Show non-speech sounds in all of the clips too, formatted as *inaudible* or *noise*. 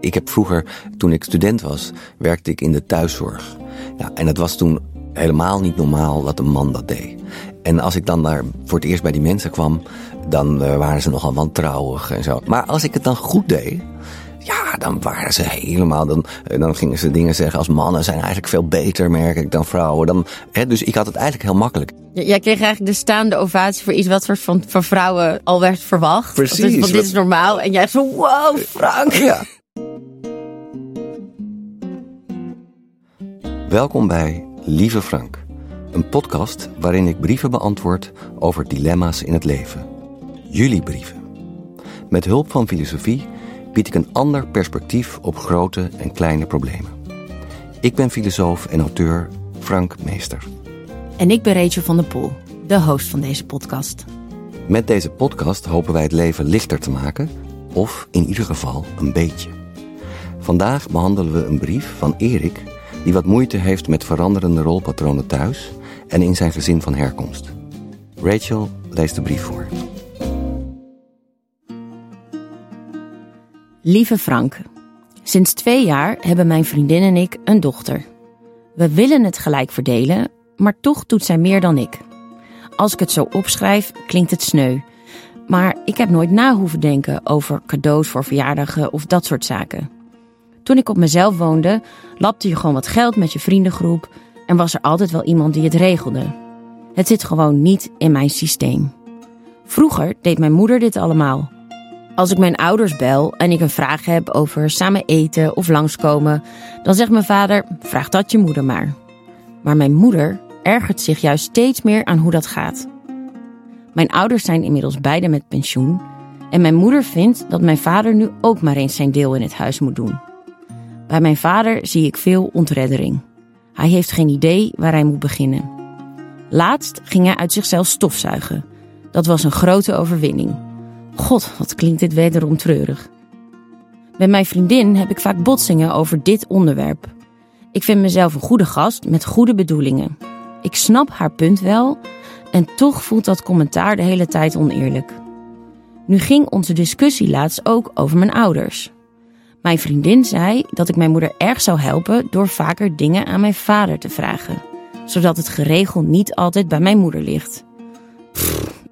Ik heb vroeger, toen ik student was, werkte ik in de thuiszorg. Nou, en het was toen helemaal niet normaal dat een man dat deed. En als ik dan daar voor het eerst bij die mensen kwam, dan uh, waren ze nogal wantrouwig en zo. Maar als ik het dan goed deed, ja, dan waren ze helemaal. Dan, dan gingen ze dingen zeggen als mannen zijn eigenlijk veel beter, merk ik, dan vrouwen. Dan, hè, dus ik had het eigenlijk heel makkelijk. Jij kreeg eigenlijk de staande ovatie voor iets wat voor, van, van vrouwen al werd verwacht. Precies. Dus, want dit is normaal. En jij zo, wow, Frank. Ja. Welkom bij Lieve Frank, een podcast waarin ik brieven beantwoord over dilemma's in het leven. Jullie brieven. Met hulp van filosofie bied ik een ander perspectief op grote en kleine problemen. Ik ben filosoof en auteur Frank Meester. En ik ben Rachel van der Poel, de host van deze podcast. Met deze podcast hopen wij het leven lichter te maken, of in ieder geval een beetje. Vandaag behandelen we een brief van Erik die wat moeite heeft met veranderende rolpatronen thuis en in zijn gezin van herkomst. Rachel leest de brief voor. Lieve Frank, sinds twee jaar hebben mijn vriendin en ik een dochter. We willen het gelijk verdelen, maar toch doet zij meer dan ik. Als ik het zo opschrijf, klinkt het sneu. Maar ik heb nooit na hoeven denken over cadeaus voor verjaardagen of dat soort zaken. Toen ik op mezelf woonde, lapte je gewoon wat geld met je vriendengroep en was er altijd wel iemand die het regelde. Het zit gewoon niet in mijn systeem. Vroeger deed mijn moeder dit allemaal. Als ik mijn ouders bel en ik een vraag heb over samen eten of langskomen, dan zegt mijn vader: vraag dat je moeder maar. Maar mijn moeder ergert zich juist steeds meer aan hoe dat gaat. Mijn ouders zijn inmiddels beide met pensioen en mijn moeder vindt dat mijn vader nu ook maar eens zijn deel in het huis moet doen. Bij mijn vader zie ik veel ontreddering. Hij heeft geen idee waar hij moet beginnen. Laatst ging hij uit zichzelf stofzuigen. Dat was een grote overwinning. God, wat klinkt dit wederom treurig. Met mijn vriendin heb ik vaak botsingen over dit onderwerp. Ik vind mezelf een goede gast met goede bedoelingen. Ik snap haar punt wel en toch voelt dat commentaar de hele tijd oneerlijk. Nu ging onze discussie laatst ook over mijn ouders. Mijn vriendin zei dat ik mijn moeder erg zou helpen door vaker dingen aan mijn vader te vragen, zodat het geregeld niet altijd bij mijn moeder ligt.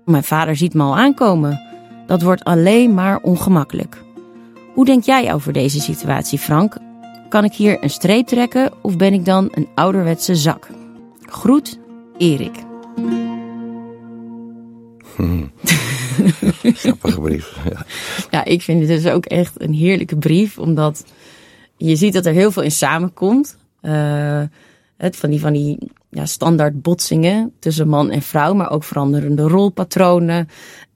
Mijn vader ziet me al aankomen. Dat wordt alleen maar ongemakkelijk. Hoe denk jij over deze situatie, Frank? Kan ik hier een streep trekken of ben ik dan een ouderwetse zak? Groet, Erik. Grappige brief. *laughs* Ja. Ja, ik vind het dus ook echt een heerlijke brief, omdat je ziet dat er heel veel in samenkomt. Uh, het van die, van die ja, standaard botsingen tussen man en vrouw, maar ook veranderende rolpatronen,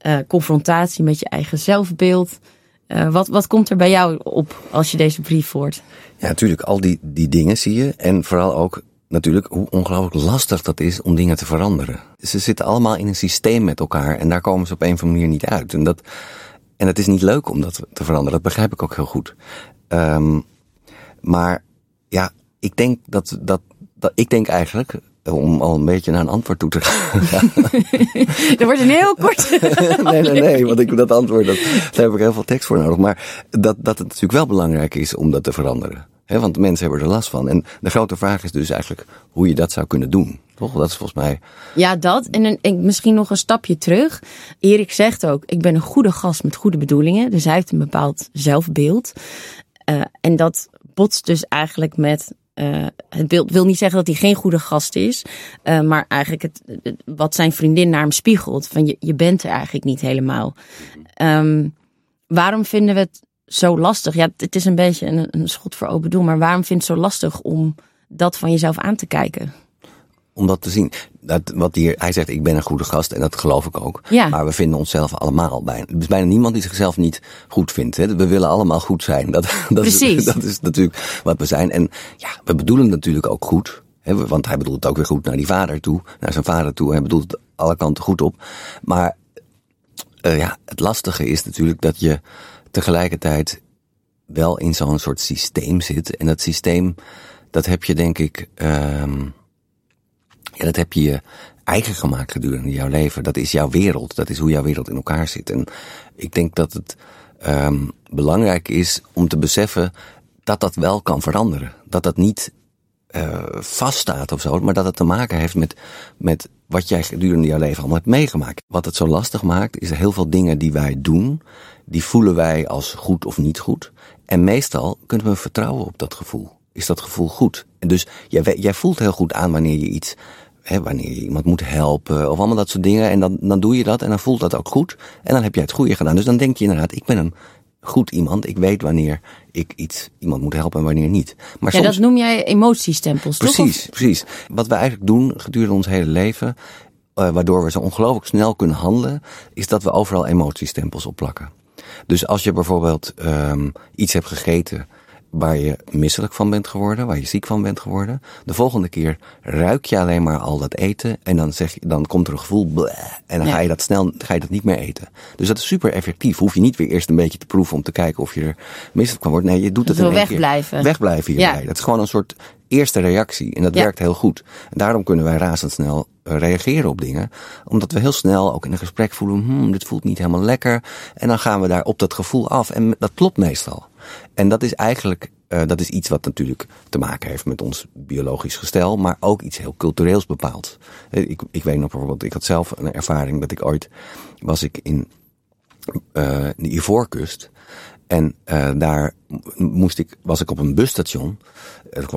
uh, confrontatie met je eigen zelfbeeld. Uh, wat, wat komt er bij jou op als je deze brief hoort? Ja, natuurlijk, al die, die dingen zie je. En vooral ook natuurlijk hoe ongelooflijk lastig dat is om dingen te veranderen. Ze zitten allemaal in een systeem met elkaar en daar komen ze op een of andere manier niet uit. En dat, En het is niet leuk om dat te veranderen. Dat begrijp ik ook heel goed. Ehm, maar ja, ik denk dat, dat, dat ik denk eigenlijk om al een beetje naar een antwoord toe te gaan. dat *laughs* wordt een heel kort. *laughs* nee, nee, nee, want ik, dat antwoord, dat, daar heb ik heel veel tekst voor nodig. Maar dat, dat het natuurlijk wel belangrijk is om dat te veranderen. Want mensen hebben er last van. En de grote vraag is dus eigenlijk hoe je dat zou kunnen doen. Toch? Dat is volgens mij. Ja, dat. En een, misschien nog een stapje terug. Erik zegt ook: ik ben een goede gast met goede bedoelingen. Dus hij heeft een bepaald zelfbeeld. Uh, en dat botst dus eigenlijk met uh, het beeld wil niet zeggen dat hij geen goede gast is, uh, maar eigenlijk het, wat zijn vriendin naar hem spiegelt. Van je, je bent er eigenlijk niet helemaal. Um, waarom vinden we het zo lastig? Ja, het is een beetje een, een schot voor open doel, maar waarom vind je het zo lastig om dat van jezelf aan te kijken? om dat te zien. Dat, wat hier, hij zegt, ik ben een goede gast en dat geloof ik ook. Ja. Maar we vinden onszelf allemaal bijna. Er is bijna niemand die zichzelf niet goed vindt. Hè. We willen allemaal goed zijn. Dat, *laughs* dat, Precies. Is, dat is natuurlijk wat we zijn. En ja, we bedoelen het natuurlijk ook goed. Hè, want hij bedoelt het ook weer goed naar die vader toe. Naar zijn vader toe. Hij bedoelt het alle kanten goed op. Maar uh, ja, het lastige is natuurlijk dat je tegelijkertijd wel in zo'n soort systeem zit. En dat systeem, dat heb je denk ik... Um, ja, dat heb je je eigen gemaakt gedurende jouw leven. Dat is jouw wereld. Dat is hoe jouw wereld in elkaar zit. En ik denk dat het um, belangrijk is om te beseffen dat dat wel kan veranderen. Dat dat niet uh, vaststaat of zo, maar dat het te maken heeft met, met wat jij gedurende jouw leven allemaal hebt meegemaakt. Wat het zo lastig maakt, is heel veel dingen die wij doen, die voelen wij als goed of niet goed. En meestal kunnen we vertrouwen op dat gevoel. Is dat gevoel goed? En dus jij, jij voelt heel goed aan wanneer je iets Hè, wanneer je iemand moet helpen of allemaal dat soort dingen. En dan, dan doe je dat en dan voelt dat ook goed. En dan heb jij het goede gedaan. Dus dan denk je inderdaad, ik ben een goed iemand. Ik weet wanneer ik iets, iemand moet helpen en wanneer niet. Maar ja, soms... dat noem jij emotiestempels, precies, toch? Precies, Wat we eigenlijk doen gedurende ons hele leven, uh, waardoor we zo ongelooflijk snel kunnen handelen, is dat we overal emotiestempels opplakken. Dus als je bijvoorbeeld um, iets hebt gegeten waar je misselijk van bent geworden, waar je ziek van bent geworden. De volgende keer ruik je alleen maar al dat eten en dan, zeg je, dan komt er een gevoel bleh, en dan ja. ga je dat snel ga je dat niet meer eten. Dus dat is super effectief. Hoef je niet weer eerst een beetje te proeven om te kijken of je er misselijk van wordt. Nee, je doet het in één wegblijven. keer. Wegblijven hierbij. Ja. Dat is gewoon een soort eerste reactie en dat ja. werkt heel goed. En daarom kunnen wij razendsnel reageren op dingen, omdat we heel snel ook in een gesprek voelen, hmm, dit voelt niet helemaal lekker. En dan gaan we daar op dat gevoel af en dat klopt meestal. En dat is eigenlijk, uh, dat is iets wat natuurlijk te maken heeft met ons biologisch gestel, maar ook iets heel cultureels bepaald. Ik, ik weet nog bijvoorbeeld, ik had zelf een ervaring dat ik ooit was ik in uh, de Ivoorkust. En daar moest ik, was ik op een busstation.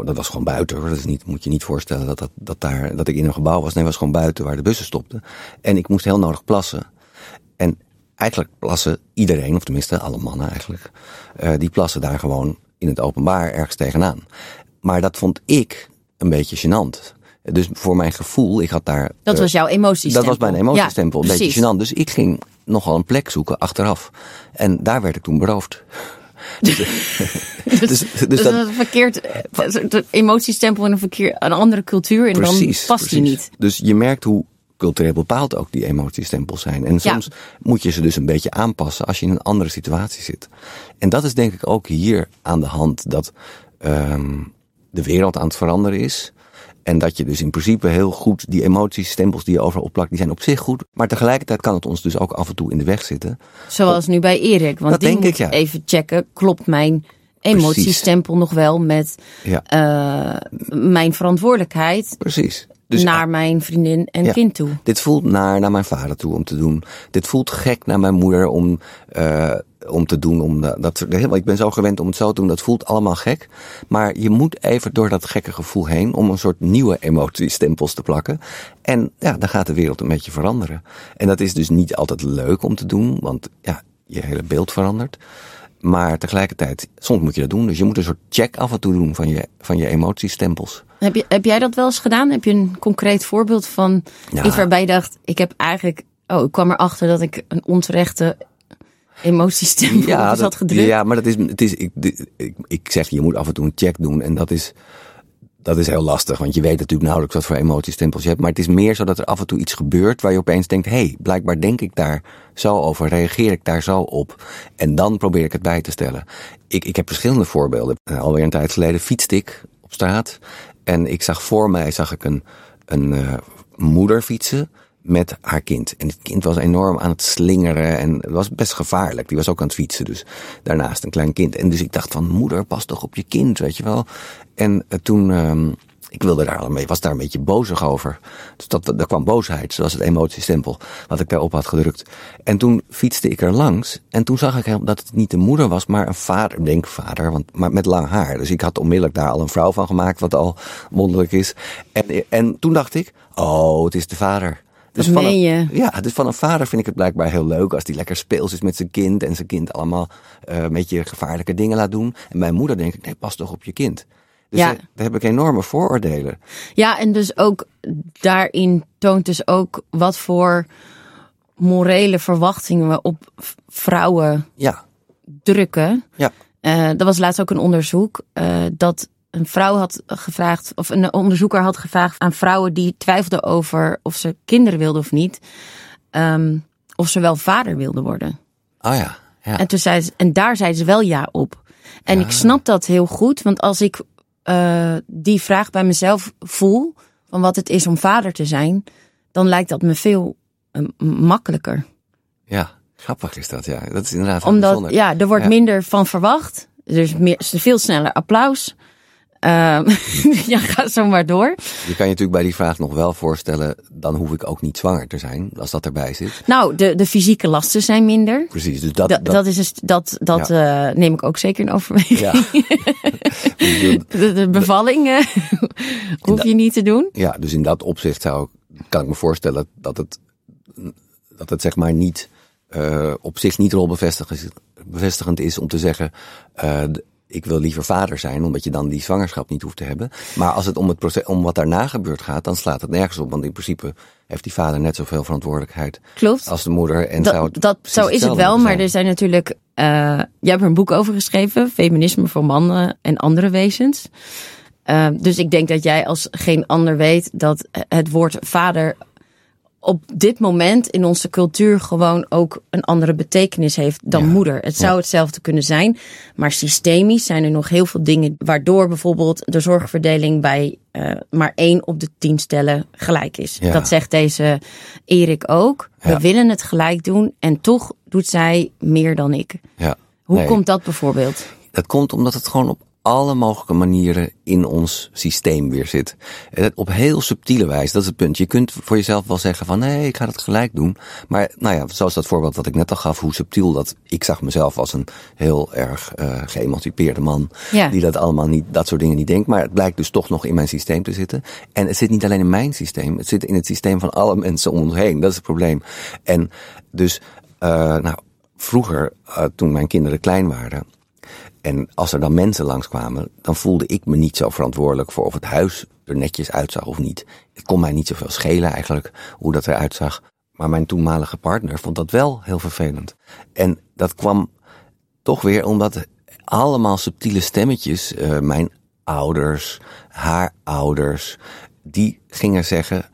Dat was gewoon buiten hoor. Dat is niet, moet je niet voorstellen dat, dat, dat, daar, dat ik in een gebouw was. Nee, was gewoon buiten waar de bussen stopten. En ik moest heel nodig plassen. En eigenlijk plassen iedereen, of tenminste alle mannen eigenlijk, uh, die plassen daar gewoon in het openbaar ergens tegenaan. Maar dat vond ik een beetje gênant. Dus voor mijn gevoel, ik had daar. Dat uh, was jouw emotiestempel. Dat was mijn emotiestempel. Ja, een beetje gênant. Dus ik ging nogal een plek zoeken achteraf. En daar werd ik toen beroofd. *laughs* *laughs* dus, dus, dus, dus dat, een verkeerd emotiestempel in een, verkeer, een andere cultuur en precies, dan past precies. die niet. Dus je merkt hoe cultureel bepaald ook die emotiestempels zijn. En soms ja. moet je ze dus een beetje aanpassen als je in een andere situatie zit. En dat is denk ik ook hier aan de hand dat um, de wereld aan het veranderen is. En dat je dus in principe heel goed die emotiestempels die je overal opplakt, die zijn op zich goed. Maar tegelijkertijd kan het ons dus ook af en toe in de weg zitten. Zoals nu bij Erik. Want dat die denk moet ik, ja. even checken, klopt mijn emotiestempel nog wel met ja. uh, mijn verantwoordelijkheid Precies. Dus, naar mijn vriendin en ja, kind toe. Dit voelt naar, naar mijn vader toe om te doen. Dit voelt gek naar mijn moeder om, uh, om te doen. Om dat, dat, ik ben zo gewend om het zo te doen. Dat voelt allemaal gek. Maar je moet even door dat gekke gevoel heen om een soort nieuwe emotiestempels te plakken. En ja, dan gaat de wereld een beetje veranderen. En dat is dus niet altijd leuk om te doen. Want ja, je hele beeld verandert. Maar tegelijkertijd, soms moet je dat doen. Dus je moet een soort check af en toe doen van je, van je emotiestempels. Heb, je, heb jij dat wel eens gedaan? Heb je een concreet voorbeeld van Ja. iets waarbij je dacht, ik heb eigenlijk, oh, ik kwam erachter dat ik een onterechte emotiestempel had gedrukt? ja, maar dat is, het is ik, ik, ik zeg, je moet af en toe een check doen. En dat is, dat is heel lastig, want je weet natuurlijk nauwelijks wat voor emotiestempels je hebt. Maar het is meer zo dat er af en toe iets gebeurt waar je opeens denkt: hé, hey, blijkbaar denk ik daar zo over, reageer ik daar zo op. En dan probeer ik het bij te stellen. Ik, ik heb verschillende voorbeelden. Uh, alweer een tijd geleden fietste ik op straat. En ik zag voor mij zag ik een, een uh, moeder fietsen met haar kind. En het kind was enorm aan het slingeren en was best gevaarlijk. Die was ook aan het fietsen, dus daarnaast een klein kind. En dus ik dacht van, moeder, pas toch op je kind, weet je wel. En uh, toen, uh, ik wilde daar al mee, was daar een beetje bozig over. Dus dat, dat kwam boosheid, zoals het emotiestempel, wat ik daarop had gedrukt. En toen fietste ik er langs en toen zag ik dat het niet de moeder was, maar een vader, denk vader, want, maar met lang haar. Dus ik had onmiddellijk daar al een vrouw van gemaakt, wat al wonderlijk is. En, en toen dacht ik, oh, het is de vader. Dus van een? Ja, dus van een vader vind ik het blijkbaar heel leuk als die lekker speels is met zijn kind en zijn kind allemaal uh, een beetje gevaarlijke dingen laat doen. En mijn moeder denk ik, nee, pas toch op je kind. Dus ja. daar, heb ik enorme vooroordelen. Ja, en dus ook daarin toont dus ook wat voor morele verwachtingen we op vrouwen ja. drukken. Ja. Uh, er was laatst ook een onderzoek uh, dat een vrouw had gevraagd, of een onderzoeker had gevraagd aan vrouwen die twijfelden over of ze kinderen wilden of niet, um, of ze wel vader wilden worden. Oh ja. ja. En, toen zei ze, en daar zeiden ze wel ja op. En ja. ik snap dat heel goed, want als ik uh, die vraag bij mezelf voel, van wat het is om vader te zijn, dan lijkt dat me veel uh, makkelijker. Ja, grappig is dat, ja. Dat is inderdaad Omdat, ja, er wordt ja. minder van verwacht. Er is meer, veel sneller applaus. Uh, *laughs* ja, ga zo maar door. Je kan je natuurlijk bij die vraag nog wel voorstellen, dan hoef ik ook niet zwanger te zijn, als dat erbij zit. Nou, de, de fysieke lasten zijn minder. Precies, dus dat, dat, dat, dat is dus, dat, dat ja. uh, neem ik ook zeker in overweging. Ja. *laughs* de, de, bevalling uh, *laughs* hoef je niet te doen. Ja, dus in dat opzicht zou, kan ik me voorstellen dat het, dat het zeg maar niet, uh, op zich niet rolbevestigend is om te zeggen, ik wil liever vader zijn, omdat je dan die zwangerschap niet hoeft te hebben. Maar als het om, het proces, om wat daarna gebeurd gaat, dan slaat het nergens op. Want in principe heeft die vader net zoveel verantwoordelijkheid Klopt. als de moeder. En dat, zou dat zo is het wel, maar er zijn natuurlijk. Uh, jij hebt er een boek over geschreven: Feminisme voor mannen en andere wezens. Uh, dus ik denk dat jij als geen ander weet dat het woord vader op dit moment in onze cultuur gewoon ook een andere betekenis heeft dan ja. moeder. Het zou ja. hetzelfde kunnen zijn, maar systemisch zijn er nog heel veel dingen waardoor bijvoorbeeld de zorgverdeling bij uh, maar één op de tien stellen gelijk is. Ja. Dat zegt deze Erik ook. We willen het gelijk doen en toch doet zij meer dan ik. Hoe nee. komt dat bijvoorbeeld? Dat komt omdat het gewoon op alle mogelijke manieren in ons systeem weer zit. Op heel subtiele wijze, dat is het punt. Je kunt voor jezelf wel zeggen van nee, ik ga het gelijk doen. Maar nou ja, zoals dat voorbeeld wat ik net al gaf, hoe subtiel dat. Ik zag mezelf als een heel erg uh, geëmancipeerde man. Ja. Die dat allemaal niet, dat soort dingen niet denkt. Maar het blijkt dus toch nog in mijn systeem te zitten. En het zit niet alleen in mijn systeem, het zit in het systeem van alle mensen om ons heen. Dat is het probleem. En dus, uh, nou, vroeger, uh, toen mijn kinderen klein waren en als er dan mensen langskwamen, dan voelde ik me niet zo verantwoordelijk voor of het huis er netjes uitzag of niet. Het kon mij niet zoveel schelen eigenlijk hoe dat eruit zag. Maar mijn toenmalige partner vond dat wel heel vervelend. En dat kwam toch weer omdat allemaal subtiele stemmetjes, uh, mijn ouders, haar ouders, die gingen zeggen,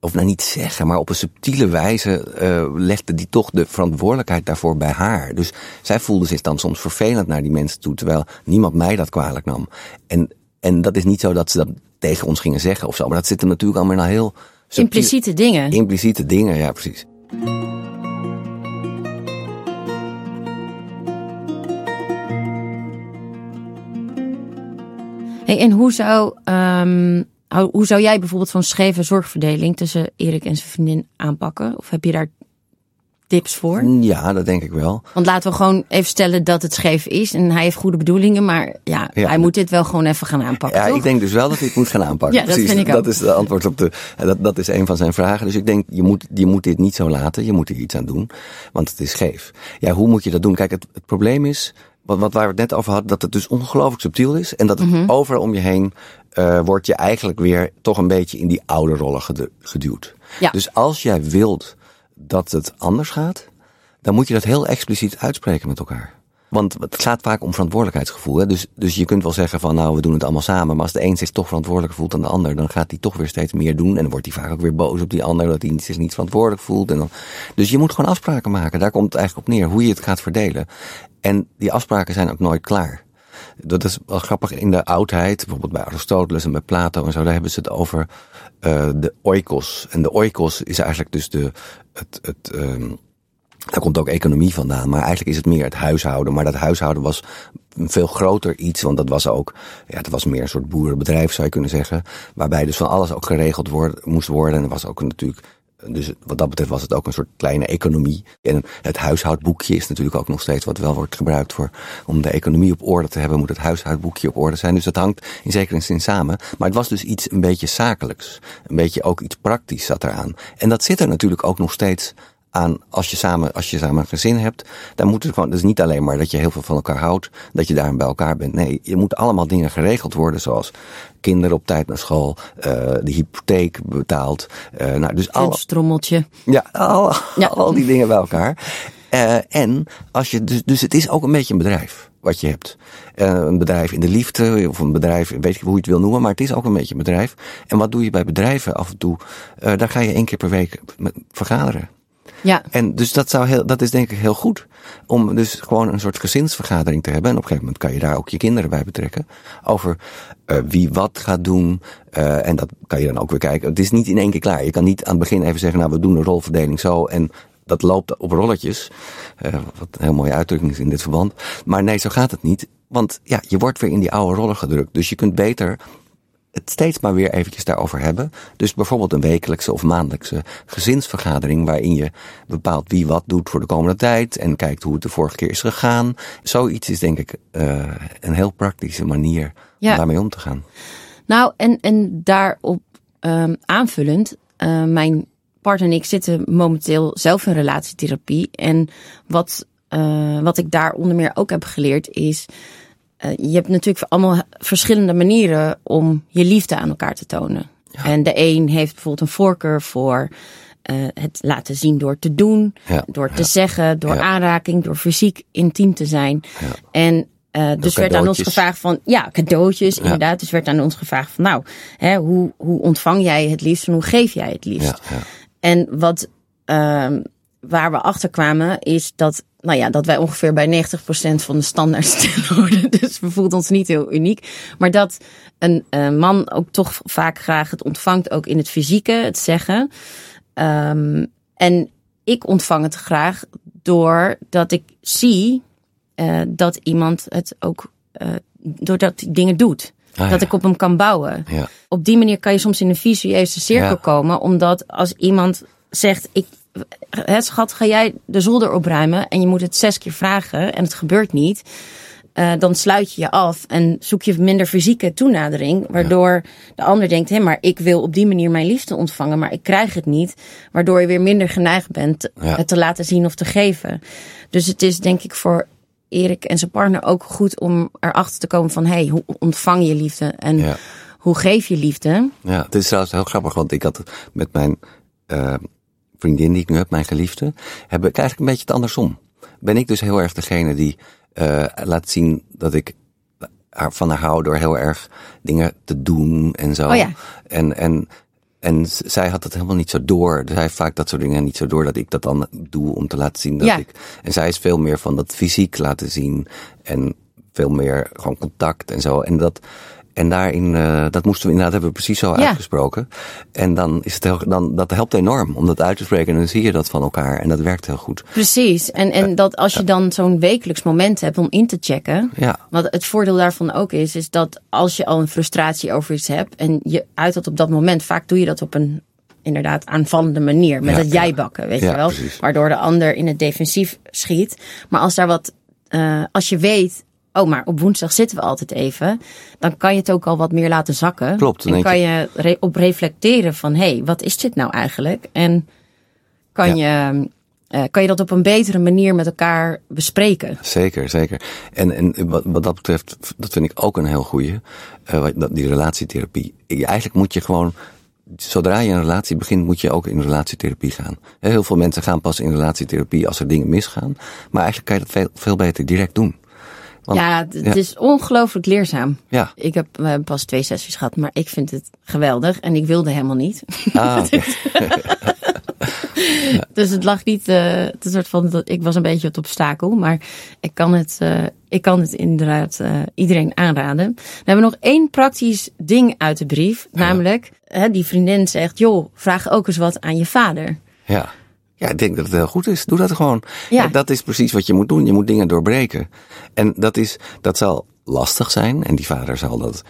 of nou niet zeggen, maar op een subtiele wijze uh, legde die toch de verantwoordelijkheid daarvoor bij haar. Dus zij voelde zich dan soms vervelend naar die mensen toe, terwijl niemand mij dat kwalijk nam. En, en dat is niet zo dat ze dat tegen ons gingen zeggen of zo, maar dat zit natuurlijk allemaal naar heel. Subtiel, impliciete dingen. Impliciete dingen, ja, precies. Hey, en hoe zou um, hoe zou jij bijvoorbeeld van scheve zorgverdeling tussen Erik en zijn vriendin aanpakken? Of heb je daar tips voor? Ja, dat denk ik wel. Want laten we gewoon even stellen dat het scheef is en hij heeft goede bedoelingen, maar ja, ja. hij moet dit wel gewoon even gaan aanpakken. Ja, toch? ik denk dus wel dat hij het moet gaan aanpakken. *laughs* ja, dat Precies. vind ik dat ook. is de antwoord op de. Dat, dat is een van zijn vragen. Dus ik denk, je moet, je moet dit niet zo laten. Je moet er iets aan doen, want het is scheef. Ja, hoe moet je dat doen? Kijk, het, het probleem is. Wat, wat waar we het net over hadden, dat het dus ongelooflijk subtiel is. En dat het Mhm. overal om je heen uh, word je eigenlijk weer toch een beetje in die oude rollen geduwd. Ja. Dus als jij wilt dat het anders gaat, dan moet je dat heel expliciet uitspreken met elkaar. Want het gaat vaak om verantwoordelijkheidsgevoel. Hè? Dus, dus je kunt wel zeggen van nou, we doen het allemaal samen. Maar als de een zich toch verantwoordelijk voelt dan de ander, dan gaat hij toch weer steeds meer doen. En dan wordt hij vaak ook weer boos op die ander, dat hij zich niet verantwoordelijk voelt. En dan, dus je moet gewoon afspraken maken. Daar komt het eigenlijk op neer, hoe je het gaat verdelen. En die afspraken zijn ook nooit klaar. Dat is wel grappig in de oudheid, bijvoorbeeld bij Aristoteles en bij Plato en zo, daar hebben ze het over uh, de oikos. En de oikos is eigenlijk dus de, het, het, um, daar komt ook economie vandaan, maar eigenlijk is het meer het huishouden. Maar dat huishouden was een veel groter iets, want dat was ook, ja, het was meer een soort boerenbedrijf zou je kunnen zeggen. Waarbij dus van alles ook geregeld moest worden. En er was ook natuurlijk dus wat dat betreft was het ook een soort kleine economie. En het huishoudboekje is natuurlijk ook nog steeds wat wel wordt gebruikt voor om de economie op orde te hebben, moet het huishoudboekje op orde zijn. Dus dat hangt in zekere zin samen. Maar het was dus iets een beetje zakelijks. Een beetje ook iets praktisch zat eraan. En dat zit er natuurlijk ook nog steeds aan als je samen, als je samen een gezin hebt. Dan moet het gewoon, dus niet alleen maar dat je heel veel van elkaar houdt, dat je daarin bij elkaar bent. Nee, je moet allemaal dingen geregeld worden, zoals kinderen op tijd naar school, uh, de hypotheek betaald. Uh, nou, dus al. strommeltje. Ja, al, ja. al die dingen bij elkaar. Uh, en als je, dus, dus het is ook een beetje een bedrijf wat je hebt. Uh, een bedrijf in de liefde, of een bedrijf, weet ik hoe je het wil noemen, maar het is ook een beetje een bedrijf. En wat doe je bij bedrijven af en toe? Uh, daar ga je één keer per week vergaderen. Ja. En dus dat, zou heel, dat is denk ik heel goed. Om dus gewoon een soort gezinsvergadering te hebben. En op een gegeven moment kan je daar ook je kinderen bij betrekken. Over uh, wie wat gaat doen. Uh, en dat kan je dan ook weer kijken. Het is niet in één keer klaar. Je kan niet aan het begin even zeggen, nou we doen de rolverdeling zo. En dat loopt op rolletjes. Uh, wat een heel mooie uitdrukking is in dit verband. Maar nee, zo gaat het niet. Want ja, je wordt weer in die oude rollen gedrukt. Dus je kunt beter het steeds maar weer eventjes daarover hebben. Dus bijvoorbeeld een wekelijkse of maandelijkse gezinsvergadering waarin je bepaalt wie wat doet voor de komende tijd en kijkt hoe het de vorige keer is gegaan. Zoiets is denk ik uh, een heel praktische manier ja. om daarmee om te gaan. Nou, en, en daarop um, aanvullend, uh, mijn partner en ik zitten momenteel zelf in relatietherapie. En wat, uh, wat ik daar onder meer ook heb geleerd is je hebt natuurlijk allemaal verschillende manieren om je liefde aan elkaar te tonen. Ja. En de een heeft bijvoorbeeld een voorkeur voor uh, het laten zien door te doen, ja. door te ja. zeggen, door aanraking, door fysiek intiem te zijn. En uh, dus werd aan ons gevraagd van, ja, cadeautjes, inderdaad. Dus werd aan ons gevraagd van, nou, hè, hoe, hoe ontvang jij het liefst en hoe geef jij het liefst? En wat, uh, waar we achter kwamen, is dat nou ja, dat wij ongeveer bij 90% van de standaard *laughs* worden. Dus we voelden ons niet heel uniek. Maar dat een uh, man ook toch vaak graag het ontvangt, ook in het fysieke, het zeggen. Um, en ik ontvang het graag doordat ik zie uh, dat iemand het ook, uh, doordat hij dingen doet. Ah, dat ja. ik op hem kan bouwen. Ja. Op die manier kan je soms in een visueuze cirkel ja. komen. Omdat als iemand zegt, ik het schat, ga jij de zolder opruimen en je moet het zes keer vragen en het gebeurt niet. Uh, dan sluit je je af en zoek je minder fysieke toenadering. Waardoor ja. de ander denkt, hé, maar ik wil op die manier mijn liefde ontvangen, maar ik krijg het niet. Waardoor je weer minder geneigd bent ja. het te laten zien of te geven. Dus het is denk ik voor Erik en zijn partner ook goed om erachter te komen van, hé, hey, hoe ontvang je liefde en ja. hoe geef je liefde? Ja, het is trouwens heel grappig, want ik had het met mijn uh, vriendin die ik nu heb, mijn geliefde, heb ik eigenlijk een beetje het andersom. Ben ik dus heel erg degene die uh, laat zien dat ik van haar hou door heel erg dingen te doen en zo. Oh ja. En, en, en zij had het helemaal niet zo door. Zij heeft vaak dat soort dingen niet zo door dat ik dat dan doe om te laten zien dat ja. ik. En zij is veel meer van dat fysiek laten zien en veel meer gewoon contact en zo. En dat, en daarin, uh, dat moesten we inderdaad, hebben we precies zo Ja. uitgesproken. En dan is het heel, dan, dat helpt enorm om dat uit te spreken. En dan zie je dat van elkaar. En dat werkt heel goed. Precies. En, en dat als je dan zo'n wekelijks moment hebt om in te checken. Ja. Wat het voordeel daarvan ook is, is dat als je al een frustratie over iets hebt en je uit dat op dat moment, vaak doe je dat op een inderdaad aanvallende manier. Met Ja, het ja. jij bakken, weet Ja, je wel. precies. Waardoor de ander in het defensief schiet. Maar als daar wat, uh, als je weet, oh maar op woensdag zitten we altijd even. Dan kan je het ook al wat meer laten zakken. Klopt, dan En kan je re- op reflecteren van, hé, hey, wat is dit nou eigenlijk? En kan je... Uh, kan je dat op een betere manier met elkaar bespreken? Zeker, zeker. En, en wat, wat dat betreft, dat vind ik ook een heel goeie. Uh, die relatietherapie. Eigenlijk moet je gewoon zodra je een relatie begint, moet je ook in relatietherapie gaan. Heel veel mensen gaan pas in relatietherapie als er dingen misgaan. Maar eigenlijk kan je dat veel, veel beter direct doen. Want, ja, het is ongelooflijk leerzaam. Ja. Ik heb uh, pas twee sessies gehad, maar ik vind het geweldig. En ik wilde helemaal niet. Ah, *laughs* okay. *laughs* Dus het lag niet, uh, het soort van, ik was een beetje het obstakel. Maar ik kan het, uh, ik kan het inderdaad iedereen aanraden. We hebben nog één praktisch ding uit de brief. Namelijk, hè, die vriendin zegt, joh, vraag ook eens wat aan je vader. Ja. Ja, ik denk dat het heel goed is. Doe dat gewoon. Ja. Dat is precies wat je moet doen. Je moet dingen doorbreken. En dat is, dat zal lastig zijn. En die vader zal dat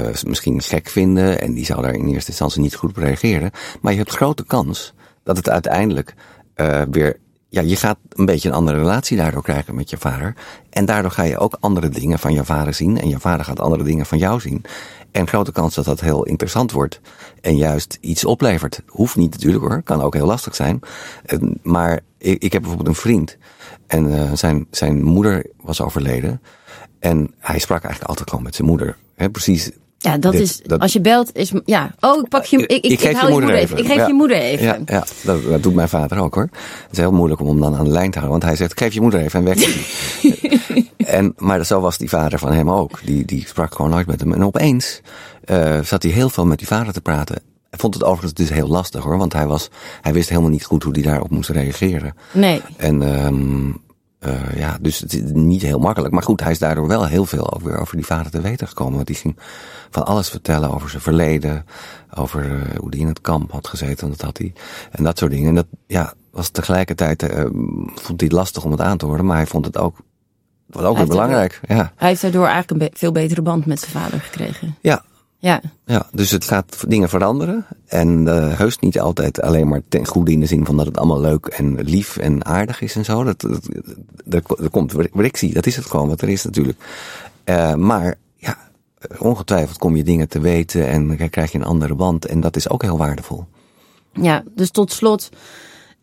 uh, misschien gek vinden. En die zou daar in eerste instantie niet goed op reageren. Maar je hebt grote kans dat het uiteindelijk uh, weer. Ja, je gaat een beetje een andere relatie daardoor krijgen met je vader. En daardoor ga je ook andere dingen van je vader zien. En je vader gaat andere dingen van jou zien. En grote kans dat dat heel interessant wordt. En juist iets oplevert. Hoeft niet natuurlijk hoor. Kan ook heel lastig zijn. Maar ik, ik heb bijvoorbeeld een vriend. En uh, zijn, zijn moeder was overleden. En hij sprak eigenlijk altijd gewoon met zijn moeder. Precies ja, dat Dit, is. Dat, als je belt, is. Ja. Oh, ik pak je. Ik, ik, ik geef je moeder even. even. Ik geef ja. je moeder even. Ja, ja dat, dat, doet mijn vader ook hoor. Het is heel moeilijk om hem dan aan de lijn te houden. Want hij zegt: geef je moeder even en weg. *laughs* en, maar zo was die vader van hem ook. Die, die sprak gewoon nooit met hem. En opeens uh, zat hij heel veel met die vader te praten. Hij vond het overigens dus heel lastig hoor. Want hij, was, hij wist helemaal niet goed hoe hij daarop moest reageren. Nee. En. Um, uh, ja, dus het is niet heel makkelijk. Maar goed, hij is daardoor wel heel veel over, over die vader te weten gekomen. Want die ging van alles vertellen over zijn verleden. Over uh, hoe hij in het kamp had gezeten. Dat had hij. En dat soort dingen. En dat ja, was tegelijkertijd. Uh, vond hij het lastig om het aan te horen. Maar hij vond het ook. Wat ook weer belangrijk. Daardoor, ja. Hij heeft daardoor eigenlijk een be veel betere band met zijn vader gekregen. Ja, ja. ja, dus het gaat dingen veranderen. En uh, heus niet altijd alleen maar ten goede in de zin van dat het allemaal leuk en lief en aardig is en zo. Dat, dat, dat, dat komt frictie, dat is het gewoon wat er is natuurlijk. Uh, maar ja, ongetwijfeld kom je dingen te weten en dan krijg je een andere band. En dat is ook heel waardevol. Ja, dus tot slot,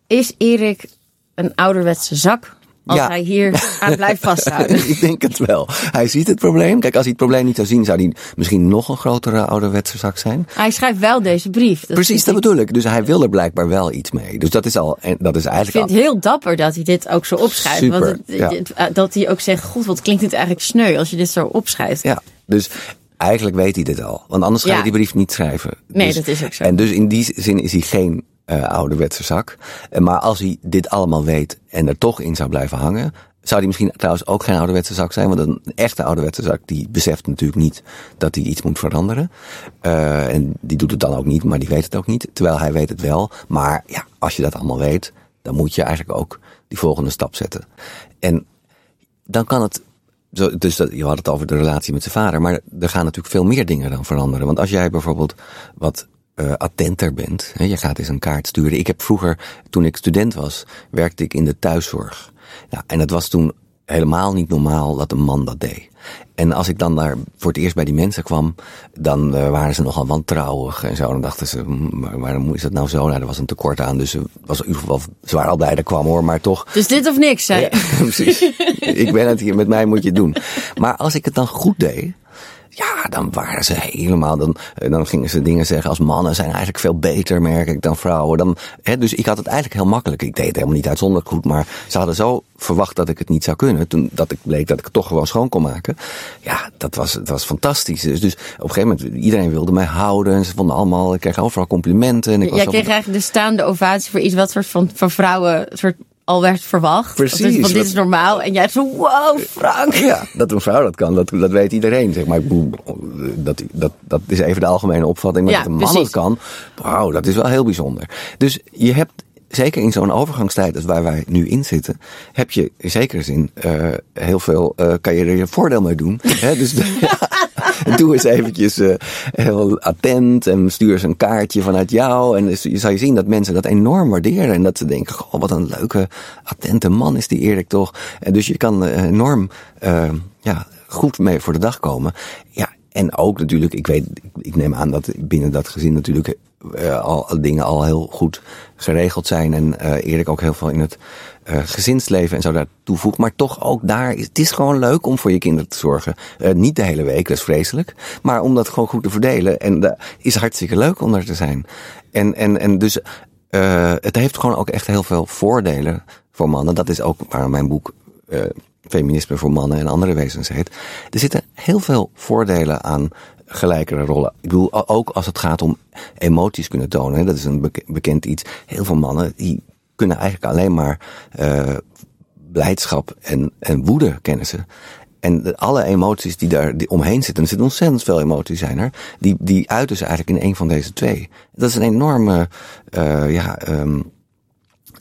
is Erik een ouderwetse zak? Als ja. hij hier *laughs* aan blijft vasthouden. ik denk het wel. Hij ziet het probleem. Kijk, als hij het probleem niet zou zien, zou hij misschien nog een grotere ouderwetse zak zijn. Hij schrijft wel deze brief. Dat Precies, dat bedoel ik. Dus hij wil er blijkbaar wel iets mee. Dus dat is al, dat is eigenlijk. Ik vind het heel dapper dat hij dit ook zo opschrijft. Super, want het, ja. dat hij ook zegt: Goed, wat klinkt dit eigenlijk sneu als je dit zo opschrijft? Ja, dus eigenlijk weet hij dit al. Want anders ga je die brief niet schrijven. Nee, Dus- dat is ook zo. En dus in die zin is hij geen uh, ouderwetse zak. Eh, Maar als hij dit allemaal weet en er toch in zou blijven hangen, zou hij misschien trouwens ook geen ouderwetse zak zijn. Want een echte ouderwetse zak die beseft natuurlijk niet dat hij iets moet veranderen. Uh, en die doet het dan ook niet, maar die weet het ook niet. Terwijl hij weet het wel. Maar ja, als je dat allemaal weet, dan moet je eigenlijk ook die volgende stap zetten. En dan kan het. Dus dat, je had het over de relatie met zijn vader, maar er gaan natuurlijk veel meer dingen dan veranderen. Want als jij bijvoorbeeld wat uh, attenter bent, je gaat eens een kaart sturen. Ik heb vroeger, toen ik student was, werkte ik in de thuiszorg. Ja, en het was toen helemaal niet normaal dat een man dat deed. En als ik dan daar voor het eerst bij die mensen kwam, dan uh, waren ze nogal wantrouwig en zo. Dan dachten ze, hm, maar waarom is dat nou zo? Nou, er was een tekort aan, dus het was in ieder geval, ze waren al blij dat ik kwam hoor, maar toch. Dus dit of niks, zei Ja, *laughs* precies. ik ben het hier, met mij moet je het doen. Maar als ik het dan goed deed, ja, dan waren ze helemaal, dan, eh, dan gingen ze dingen zeggen als mannen zijn eigenlijk veel beter, merk ik, dan vrouwen. Dan, hè, dus ik had het eigenlijk heel makkelijk. Ik deed het helemaal niet uitzonderlijk goed, maar ze hadden zo verwacht dat ik het niet zou kunnen. Toen dat ik bleek dat ik het toch gewoon schoon kon maken. Ja, dat was, dat was fantastisch. Dus, dus op een gegeven moment, iedereen wilde mij houden. En ze vonden allemaal, ik kreeg overal complimenten. En ik Jij kreeg eigenlijk de staande ovatie voor iets wat soort van, van vrouwen soort al werd verwacht. Precies, Dus, want dit is normaal. En jij zo, wow, Frank. Ja, dat een vrouw dat kan, dat, dat weet iedereen. Zeg maar, dat, dat, dat is even de algemene opvatting. Maar Ja, dat een man precies. het kan, wauw, dat is wel heel bijzonder. Dus je hebt, zeker in zo'n overgangstijd als waar wij nu in zitten, heb je in zekere zin uh, heel veel, uh, kan je er je voordeel mee doen. Hè? Dus *laughs* *laughs* doe eens eventjes uh, heel attent en stuur eens een kaartje vanuit jou. En dus je zal je zien dat mensen dat enorm waarderen. En dat ze denken, goh, wat een leuke, attente man is die Erik toch. En dus je kan uh, enorm uh, ja, goed mee voor de dag komen. Ja, En ook natuurlijk, ik weet, ik neem aan dat binnen dat gezin natuurlijk uh, al dingen al heel goed geregeld zijn. En uh, Erik ook heel veel in het uh, gezinsleven en zo daar toevoegt. Maar toch ook daar, is, het is gewoon leuk om voor je kinderen te zorgen. niet de hele week, dat is vreselijk. Maar om dat gewoon goed te verdelen. En dat is hartstikke leuk om te zijn. En, en, en dus het heeft gewoon ook echt heel veel voordelen voor mannen. Dat is ook waar mijn boek Feminisme voor mannen en andere wezens heet. Er zitten heel veel voordelen aan gelijkere rollen. Ik bedoel, ook als het gaat om emoties kunnen tonen. Dat is een bekend iets. Heel veel mannen die kunnen eigenlijk alleen maar uh, blijdschap en, en woede kennen ze. En alle emoties die daar omheen zitten, er zitten ontzettend veel emoties zijn er, die, die uiten ze eigenlijk in een van deze twee. Dat is een enorme, uh, ja, um,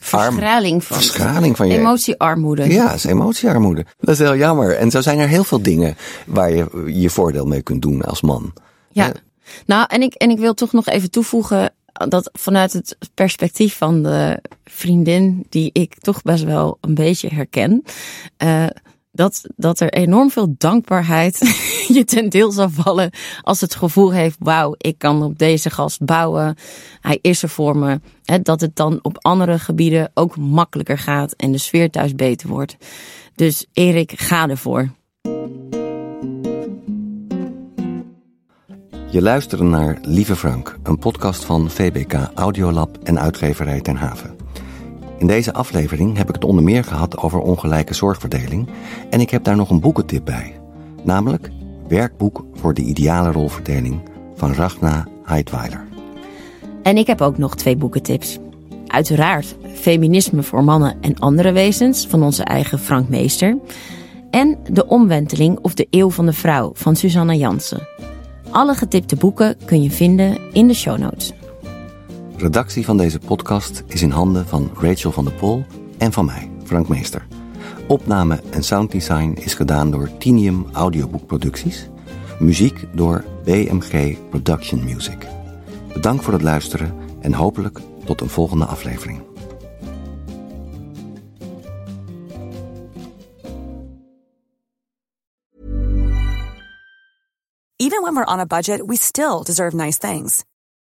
Verschraling van, verschraling van je emotiearmoede. Ja, is emotiearmoede. Dat is heel jammer. En zo zijn er heel veel dingen waar je je voordeel mee kunt doen als man. Ja, nou en ik, en ik wil toch nog even toevoegen dat vanuit het perspectief van de vriendin die ik toch best wel een beetje herken. Uh, dat, dat er enorm veel dankbaarheid *laughs* je ten deel zal vallen als het gevoel heeft, wauw, ik kan op deze gast bouwen. Hij is er voor me. dat het dan op andere gebieden ook makkelijker gaat en de sfeer thuis beter wordt. Dus Erik, ga ervoor. Je luistert naar Lieve Frank, een podcast van VBK Audiolab en uitgeverij Ten Haven. In deze aflevering heb ik het onder meer gehad over ongelijke zorgverdeling en ik heb daar nog een boekentip bij. Namelijk Werkboek voor de ideale rolverdeling van Ragna Heidweiler. En ik heb ook nog twee boekentips. Uiteraard Feminisme voor mannen en andere wezens van onze eigen Frank Meester. En De Omwenteling of de Eeuw van de Vrouw van Susanna Jansen. Alle getipte boeken kun je vinden in de show notes. Redactie van deze podcast is in handen van Rachel van der Pol en van mij, Frank Meester. Opname en sounddesign is gedaan door Tinium Audioboekproducties. Muziek door BMG Production Music. Bedankt voor het luisteren en hopelijk tot een volgende aflevering. Even when we're on a budget, we still deserve nice things.